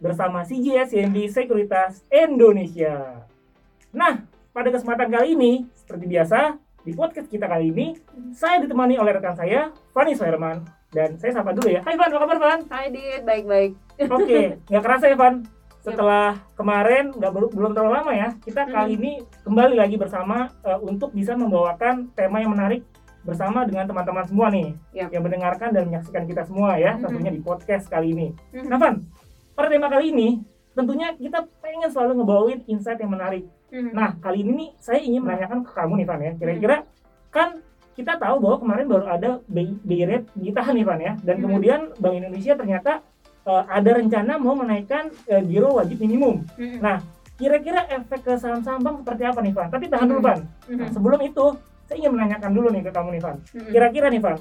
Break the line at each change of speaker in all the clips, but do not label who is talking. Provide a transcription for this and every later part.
bersama CGS CIMB Sekuritas Indonesia. Nah, pada kesempatan kali ini, seperti biasa, di podcast kita kali ini, saya ditemani oleh rekan saya, Fani Soerman. Dan saya sapa dulu ya. Hai Van, apa kabar Van?
Hai Dit, baik-baik.
Oke, nggak kerasa ya Van? Setelah kemarin, nggak ber- belum terlalu lama ya, kita kali ini kembali lagi bersama eh, untuk bisa membawakan tema yang menarik bersama dengan teman-teman semua nih
Yap.
yang mendengarkan dan menyaksikan kita semua ya
Mhm.
tentunya di podcast kali ini.
Mhm.
Nah Van, pada tema kali ini tentunya kita pengen selalu ngebawain insight yang menarik.
Mhm.
Nah kali ini nih saya ingin menanyakan ke kamu nih Van ya, kira-kira kan kita tahu bahwa kemarin baru ada BI, rate ditahan nih Van ya, dan
Mhm.
kemudian Bank Indonesia ternyata eh, ada rencana mau menaikkan eh, giro wajib minimum.
Mhm.
Nah kira-kira efek ke saham-saham bank seperti apa nih Van? Tapi tahan dulu
Mhm.
Van. Nah, sebelum itu saya ingin menanyakan dulu nih ke kamu nih Van.
Mhm.
Kira-kira nih Van,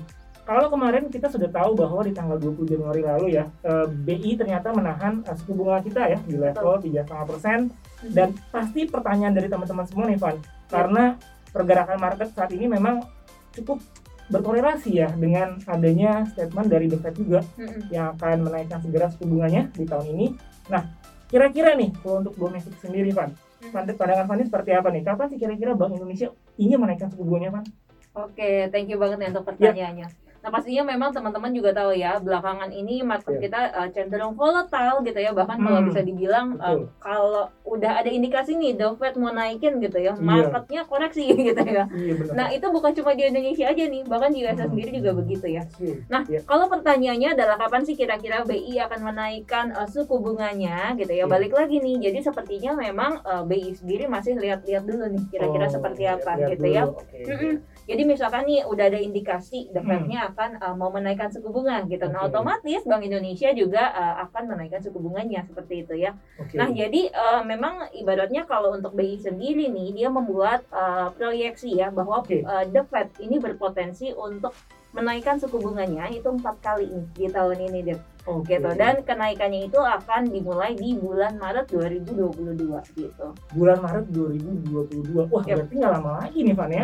kalau kemarin kita sudah tahu bahwa di tanggal 20 Januari lalu ya, eh, BI ternyata menahan eh, suku bunga kita ya di level 3,5 persen
Mhm.
dan pasti pertanyaan dari teman-teman semua nih Van, karena pergerakan market saat ini memang cukup berkorelasi ya dengan adanya statement dari The Fed juga
Mhm.
yang akan menaikkan segera suku bunganya di tahun ini. Nah, kira-kira nih kalau untuk domestik sendiri Van,
Mhm.
pand- pandangan Fanny seperti apa nih? Kapan sih kira-kira Bank Indonesia ingin menaikkan suku bunganya Van?
Oke, thank you banget nih untuk pertanyaannya. Nah pastinya memang teman-teman juga tahu ya belakangan ini market
Iya.
kita uh, cenderung volatile gitu ya bahkan kalau
Hmm,
bisa dibilang uh, kalau udah ada indikasi nih The Fed mau naikin gitu ya
Iya.
marketnya koreksi gitu ya.
Iya benar.
Nah itu bukan cuma di Indonesia aja nih bahkan di USA
Hmm.
sendiri juga begitu ya.
Oke.
Nah,
Iya.
kalau pertanyaannya adalah kapan sih kira-kira BI akan menaikkan uh, suku bunganya gitu ya?
Iya.
Balik lagi nih. Jadi sepertinya memang uh, BI sendiri masih lihat-lihat dulu nih kira-kira
Oh,
seperti apa
lihat
gitu ya.
dulu. Oke.
Mm-mm. Jadi misalkan nih udah ada indikasi The
Hmm.
Fed-nya akan uh, mau menaikkan suku bunga gitu. Nah,
Oke.
otomatis Bank Indonesia juga uh, akan menaikkan suku bunganya seperti itu ya.
Oke.
Nah, jadi uh, memang ibaratnya kalau untuk BI sendiri nih dia membuat uh, proyeksi ya bahwa
Oke.
uh, The Fed ini berpotensi untuk menaikkan suku bunganya itu empat kali nih di tahun ini deh
Oke.
gitu dan kenaikannya itu akan dimulai di bulan Maret 2022 gitu.
bulan Maret 2022. Wah,
Yap.
berarti nggak lama lagi nih Van ya.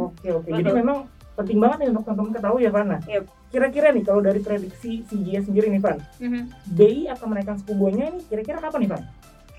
Oke, oke. Jadi memang penting banget nih untuk teman-teman ketahui ya Van. Nah,
Yap.
kira-kira nih kalau dari prediksi CGS sendiri nih Van, BI akan menaikkan suku bunganya ini kira-kira kapan nih Van?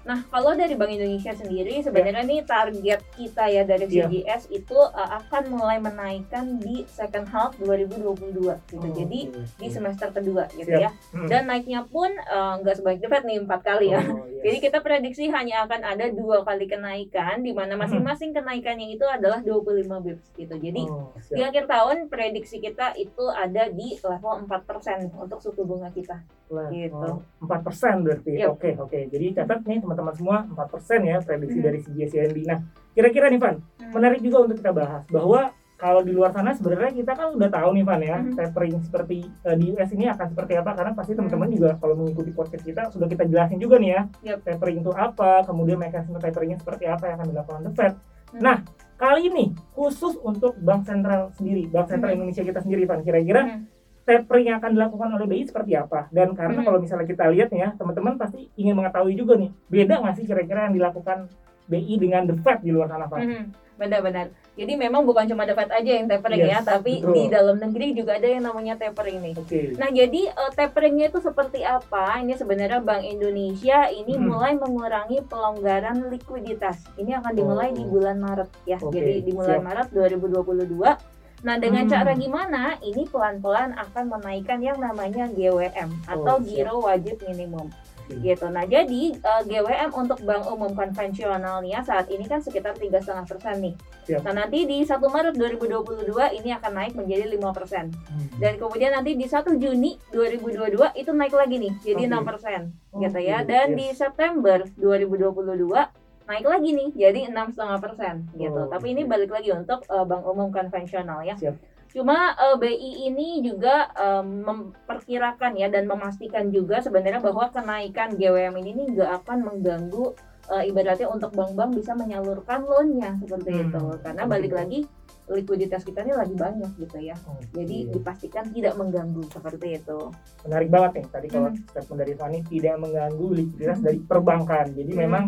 Nah, kalau dari Bank Indonesia sendiri sebenarnya nih target kita ya dari
Iya.
CGS itu uh, akan mulai menaikkan di second half 2022 gitu.
Oh,
Jadi
oke.
di semester kedua gitu
Siap.
ya.
Hmm.
Dan naiknya pun uh, nggak sebanyak The Fed nih empat kali ya.
Oh, yes.
Jadi kita prediksi hanya akan ada dua kali kenaikan di mana masing-masing kenaikannya itu adalah 25 bips gitu. Jadi
Oh,
di akhir tahun prediksi kita itu ada di level 4% untuk suku bunga kita. gitu.
Oh, 4% berarti.
Yap.
Oke, oke. Jadi catat nih teman-teman semua 4% ya prediksi
Mhm.
dari CGS CIMB. Nah, kira-kira nih Van, menarik juga untuk kita bahas bahwa kalau di luar sana sebenarnya kita kan udah tahu nih Van ya,
Mhm.
tapering seperti eh, di US ini akan seperti apa karena pasti
Mhm.
teman-teman juga kalau mengikuti podcast kita sudah kita jelasin juga nih ya.
Yap.
Tapering itu apa, kemudian mekanisme taperingnya seperti apa yang akan dilakukan The Fed.
Mhm.
Nah, kali ini khusus untuk Bank Sentral sendiri, Bank Sentral
Mhm.
Indonesia kita sendiri Van, kira-kira
Hmm.
Tapering yang akan dilakukan oleh BI seperti apa? Dan karena
Mhm.
kalau misalnya kita lihat ya, teman-teman pasti ingin mengetahui juga nih, beda nggak sih kira-kira yang dilakukan BI dengan The Fed di luar sana, Pak?
Mhm, Benar-benar. Jadi memang bukan cuma The Fed aja yang tapering
Yes,
ya, tapi
betul.
di dalam negeri juga ada yang namanya tapering nih.
Oke.
Nah, jadi eh, taperingnya itu seperti apa? Ini sebenarnya Bank Indonesia ini
Hmm.
mulai mengurangi pelonggaran likuiditas. Ini akan dimulai
Oh.
di bulan Maret ya.
Oke,
Jadi di bulan
siap.
Maret 2022. Nah, dengan
Hmm.
cara gimana? Ini pelan-pelan akan menaikkan yang namanya GWM atau
Oh,
giro wajib minimum.
Oke.
Gitu. Nah, jadi eh, GWM untuk bank umum konvensionalnya saat ini kan sekitar 3,5 persen nih.
Siap.
Nah, nanti di 1 Maret 2022 ini akan naik menjadi 5 persen.
Hmm.
Dan kemudian nanti di 1 Juni 2022 itu naik lagi nih jadi
Oke.
6%
Oke,
gitu ya. Dan
yes.
di September 2022 naik lagi nih jadi 6,5% gitu.
Oh,
Tapi ini balik lagi untuk eh, bank umum konvensional ya.
Siap.
Cuma eh, BI ini juga eh, memperkirakan ya dan memastikan juga sebenarnya bahwa kenaikan GWM ini nih nggak akan mengganggu eh, ibaratnya untuk bank-bank bisa menyalurkan loannya seperti
Hmm.
itu. Karena balik lagi likuiditas kita ini lagi banyak gitu ya.
Oh,
Jadi
iya.
dipastikan tidak mengganggu seperti itu.
menarik banget nih tadi kalau
Hmm.
statement dari Fani tidak mengganggu likuiditas dari perbankan. Jadi
Hmm.
memang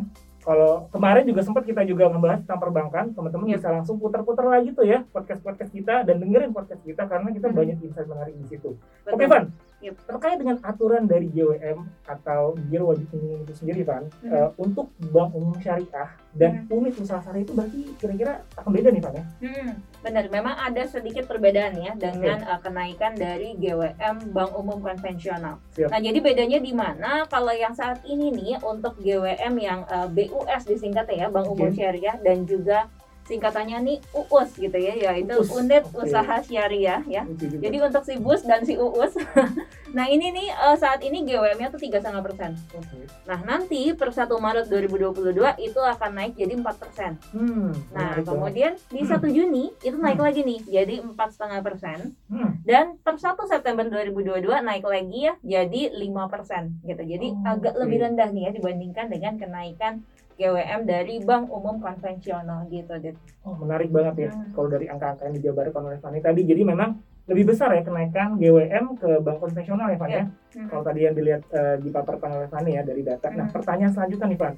kalau kemarin juga sempat kita juga membahas tentang perbankan, teman-teman
Yep.
bisa langsung putar-putar lagi tuh ya podcast-podcast kita dan dengerin podcast kita karena kita
Hmm.
banyak insight menarik di situ.
Betul.
Oke Van,
Yep.
terkait dengan aturan dari JWM atau Giro Wajib Minimum itu sendiri Van,
Hmm.
eh, untuk bank umum syariah dan unit usaha syariah itu berarti kira-kira akan beda nih Van ya?
Hmm, benar. Memang ada sedikit perbedaan ya dengan uh, kenaikan dari GWM Bank Umum konvensional.
Siap.
Nah, jadi bedanya di mana? Kalau yang saat ini nih untuk GWM yang uh, BUS disingkatnya ya, Bank Umum
Oke.
Syariah dan juga singkatannya nih UUS gitu ya, yaitu
UUS,
Unit
oke.
Usaha Syariah ya.
Itu juga.
Jadi untuk si BUS dan si UUS, nah ini nih uh, saat ini GWM-nya tuh 3,5 persen.
Oke.
Nah nanti per 1 Maret 2022 itu akan naik jadi 4 persen.
Hmm,
Nah, kemudian di 1 Juni itu naik lagi nih jadi 4,5 persen
Hmm,
dan per 1 September 2022 naik lagi ya jadi 5 persen gitu. Jadi
Oh,
agak
oke.
lebih rendah nih ya dibandingkan dengan kenaikan GWM dari bank umum konvensional gitu. Dit.
Oh, menarik banget ya.
Hmm.
Kalau dari angka-angka yang dijabarkan oleh Fani tadi, jadi memang lebih besar ya kenaikan GWM ke bank konvensional ya, Fan ya.
Hmm.
Kalau tadi yang dilihat eh, dipaparkan oleh Fani ya dari data. Nah,
Hmm.
pertanyaan selanjutnya nih, Fan.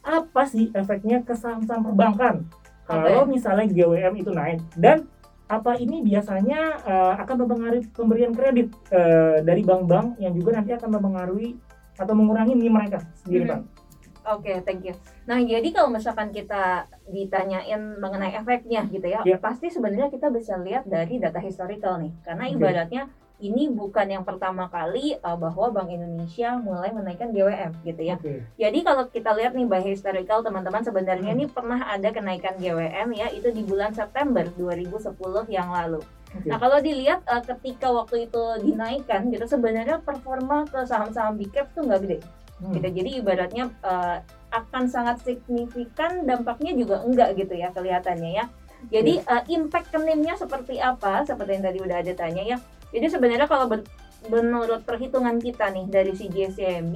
Apa sih efeknya ke saham-saham perbankan kalau
ya?
misalnya GWM itu naik dan apa ini biasanya eh, akan mempengaruhi pemberian kredit eh, dari bank-bank yang juga nanti akan mempengaruhi atau mengurangi NIM mereka sendiri,
Hmm.
Fan?
Oke, thank you. Nah, jadi kalau misalkan kita ditanyain mengenai efeknya gitu ya,
Iya.
pasti sebenarnya kita bisa lihat dari data historical nih. Karena
Oke.
ibaratnya ini bukan yang pertama kali uh, bahwa Bank Indonesia mulai menaikkan GWM gitu ya.
Oke.
Jadi kalau kita lihat nih by historical teman-teman sebenarnya
Hmm.
ini pernah ada kenaikan GWM ya itu di bulan September 2010 yang lalu.
Oke.
Nah kalau dilihat uh, ketika waktu itu dinaikkan gitu sebenarnya performa ke saham-saham big cap tuh nggak gede
Hmm.
gitu. Jadi ibaratnya uh, akan sangat signifikan dampaknya juga enggak gitu ya kelihatannya ya. Jadi uh, impact ke NIM-nya seperti apa? Seperti yang tadi udah ada tanya ya. Jadi sebenarnya kalau ber- menurut perhitungan kita nih dari CGSCMB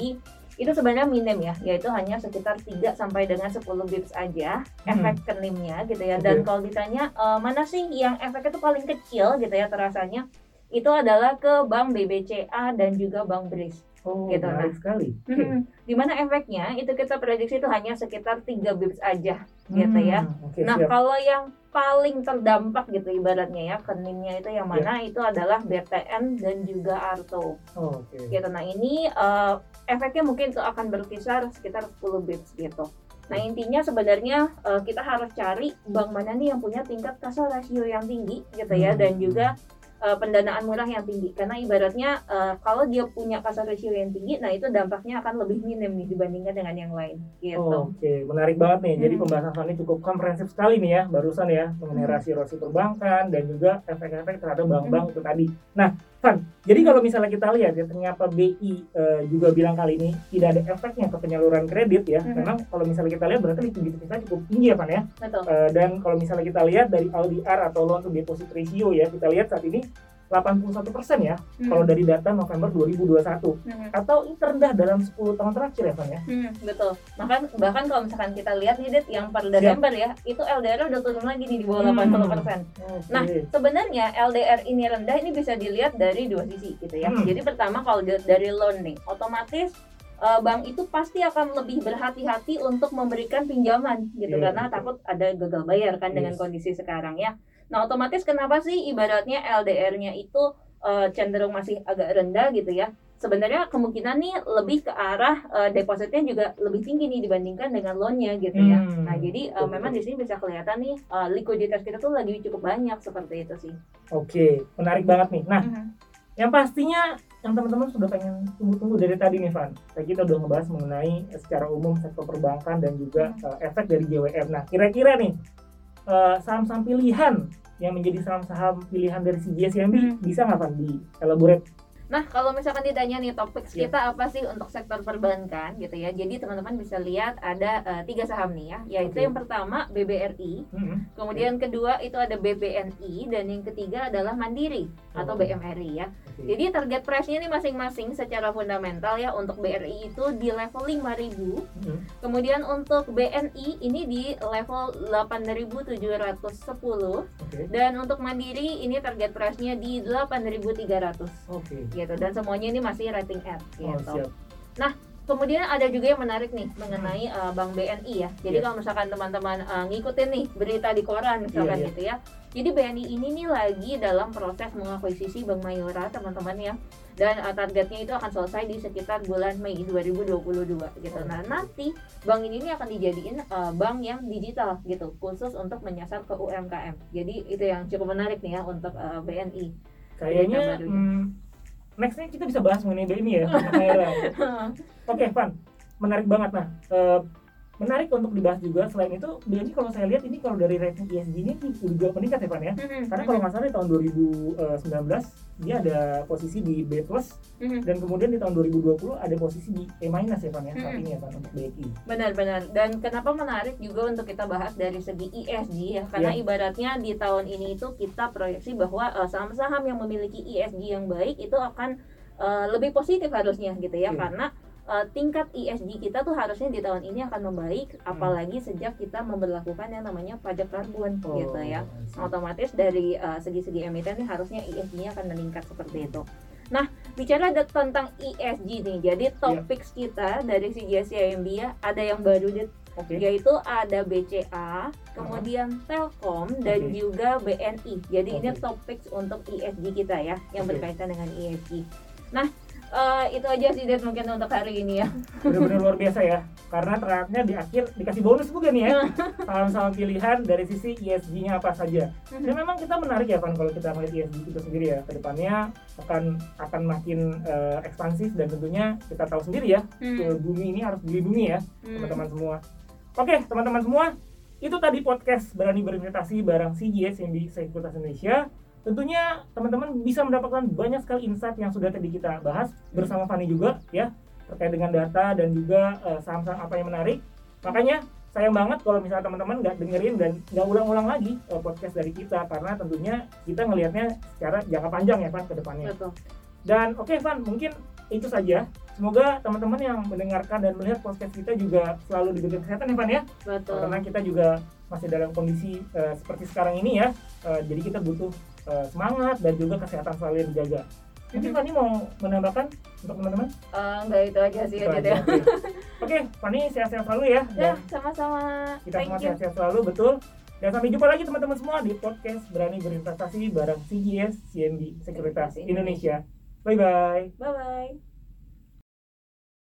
itu sebenarnya minim ya, yaitu hanya sekitar 3 sampai dengan 10 bips aja
Hmm.
efek ke NIM-nya gitu ya. Dan kalau ditanya uh, mana sih yang efeknya itu paling kecil gitu ya terasanya itu adalah ke Bank BBCA dan juga Bank BRIS.
Oh,
Gitu,
menarik sekali. Oke.
Hmm, Di mana efeknya itu kita prediksi itu hanya sekitar 3 bips aja gitu ya.
Hmm, Oke,
Nah
siap.
kalau yang paling terdampak gitu ibaratnya ya kenimnya itu yang mana itu adalah BTN dan juga Arto
Oh, Oke.
gitu. Nah ini eh, efeknya mungkin tuh akan berkisar sekitar 10 bips gitu. Nah intinya sebenarnya eh, kita harus cari bank mana nih yang punya tingkat kasar rasio yang tinggi gitu ya
Hmm.
dan juga eh, pendanaan murah yang tinggi karena ibaratnya eh, kalau dia punya kasar rasio yang tinggi nah itu dampaknya akan lebih minim nih dibandingkan dengan yang lain gitu.
Oh, Oke, menarik banget nih. Jadi
Hmm.
pembahasan Fani cukup komprehensif sekali nih ya, barusan ya mengenai
Hmm.
rasio-rasio perbankan dan juga efek-efek terhadap bank-bank itu tadi. Nah, Fan, jadi kalau misalnya kita lihat ya ternyata BI eh, juga bilang kali ini tidak ada efeknya ke penyaluran kredit ya.
Hmm.
Memang kalau misalnya kita lihat berarti likuiditas kita cukup tinggi ya, Fan ya.
Betul.
Eh, dan kalau misalnya kita lihat dari LDR atau loan to deposit ratio ya, kita lihat saat ini 81% ya
Hmm.
kalau dari data November 2021
Hmm.
atau ini terendah dalam 10 tahun terakhir ya, Fan ya.
Hmm, betul. Bahkan bahkan kalau misalkan kita lihat nih Dit, yang per Desember ya, itu LDR udah turun lagi nih di bawah
Hmm.
80%.
Oke.
Nah, sebenarnya LDR ini rendah ini bisa dilihat dari dua sisi gitu ya.
Hmm.
Jadi pertama kalau dari loan nih, otomatis eh, bank itu pasti akan lebih berhati-hati untuk memberikan pinjaman gitu
Iya,
karena takut ada gagal bayar kan dengan
Yes.
kondisi sekarang ya. Nah, otomatis kenapa sih ibaratnya LDR-nya itu eh, cenderung masih agak rendah gitu ya? Sebenarnya kemungkinan nih lebih ke arah eh, depositnya juga lebih tinggi nih dibandingkan dengan loan-nya gitu ya.
Hmm,
Nah, jadi
betul,
memang di sini bisa kelihatan nih eh, likuiditas kita tuh lagi cukup banyak seperti itu sih.
Oke, menarik banget nih. Nah,
Mhm.
yang pastinya yang teman-teman sudah pengen tunggu-tunggu dari tadi nih, Van. Tadi kita udah ngebahas mengenai secara umum sektor perbankan dan juga eh, efek dari GWM. Nah, kira-kira nih eh, saham-saham pilihan yang menjadi saham-saham pilihan dari CGSMB
Hmm.
bisa nggak Van di elaborate?
Nah, kalau misalkan ditanya nih topik
Iya.
kita apa sih untuk sektor perbankan gitu ya. Jadi teman-teman bisa lihat ada eh, tiga saham nih ya, yaitu
Oke.
yang pertama BBRI,
Hmm.
kemudian kedua itu ada BBNI dan yang ketiga adalah Mandiri. Atau
Oh.
BMRI ya.
Oke.
Jadi target price-nya ini masing-masing secara fundamental ya untuk BRI itu di level 5.000,
Hmm.
kemudian untuk BNI ini di level 8.710
Oke.
dan untuk Mandiri ini target price-nya di 8.300
Oke.
gitu dan semuanya ini masih rating R
Oh,
gitu.
siap.
Kemudian ada juga yang menarik nih mengenai uh, Bank BNI ya. Jadi
Yes.
kalau misalkan teman-teman uh, ngikutin nih berita di koran misalkan
Iya, iya.
gitu ya. Jadi BNI ini nih lagi dalam proses mengakuisisi Bank Mayora teman-teman ya. Dan uh, targetnya itu akan selesai di sekitar bulan Mei 2022 gitu.
Oh.
Nah, nanti bank ini nih akan dijadiin uh, bank yang digital gitu, khusus untuk menyasar ke UMKM. Jadi itu yang cukup menarik nih ya untuk uh, BNI.
Kayaknya hmm, nextnya kita bisa bahas mengenai BNI ya. Oke, Van, menarik banget nah. Eh, menarik untuk dibahas juga. Selain itu, BNI kalau saya lihat ini kalau dari rating ESG ini juga meningkat ya, Van ya. Karena kalau nggak salah di tahun 2019 dia ada posisi di B plus
Mhm.
dan kemudian di tahun 2020 ada posisi di E minus ya, Van ya. Saat
Hmm.
ini ya, Van untuk BNI.
Benar-benar. Dan kenapa menarik juga untuk kita bahas dari segi ESG ya? Karena
Ya.
ibaratnya di tahun ini itu kita proyeksi bahwa eh, saham-saham yang memiliki ESG yang baik itu akan eh, lebih positif harusnya gitu ya.
Oke.
Karena eh, tingkat ESG kita tuh harusnya di tahun ini akan membaik, apalagi sejak kita memperlakukan yang namanya pajak karbon
Oh,
gitu ya otomatis dari uh, segi-segi emiten nih harusnya ESG-nya akan meningkat seperti itu. Nah, bicara tentang ESG nih, jadi topik kita dari si CIMB ya ada yang baru Dit,
Oke.
yaitu ada BCA, kemudian Telkom dan
Oke.
juga BNI. Jadi ini
Oke.
topik untuk ESG kita ya yang
Oke.
berkaitan dengan ESG. Nah, eh, itu aja sih Dit mungkin untuk hari ini ya.
Benar-benar luar biasa ya. Karena ternyata di akhir dikasih bonus juga nih ya. Saham-saham pilihan dari sisi ESG-nya apa saja. Dan memang kita menarik ya Van kalau kita melihat ESG itu sendiri ya. Ke depannya akan akan makin eh, ekspansif dan tentunya kita tahu sendiri ya. ke
Hmm,
bumi ini harus dilindungi ya
hmm.
teman-teman semua. Oke teman-teman semua, itu tadi podcast berani berinvestasi bareng CGS yang di Sekuritas Indonesia. Tentunya teman-teman bisa mendapatkan banyak sekali insight yang sudah tadi kita bahas bersama Fani juga ya terkait dengan data dan juga eh, saham-saham apa yang menarik. Makanya sayang banget kalau misalnya teman-teman nggak dengerin dan nggak ulang-ulang lagi eh, podcast dari kita karena tentunya kita ngelihatnya secara jangka panjang ya Van ke depannya.
Betul.
Dan oke Van, mungkin itu saja. Semoga teman-teman yang mendengarkan dan melihat podcast kita juga selalu diberikan kesehatan ya Van ya.
Betul.
Karena kita juga masih dalam kondisi eh, seperti sekarang ini ya. Eh, jadi kita butuh eh, semangat dan juga kesehatan selalu yang dijaga. Mungkin. Fani mau menambahkan untuk teman-teman?
Eh, enggak itu aja sih
Itu
aja
aja,
deh.
Oke, Fani sehat-sehat selalu ya.
Ya, sama-sama.
kita
Thank
semua
you.
sehat-sehat selalu, betul. Dan sampai jumpa lagi teman-teman semua di podcast Berani Berinvestasi bareng CGS CMB
Sekuritas
Indonesia. Bye-bye.
Bye bye.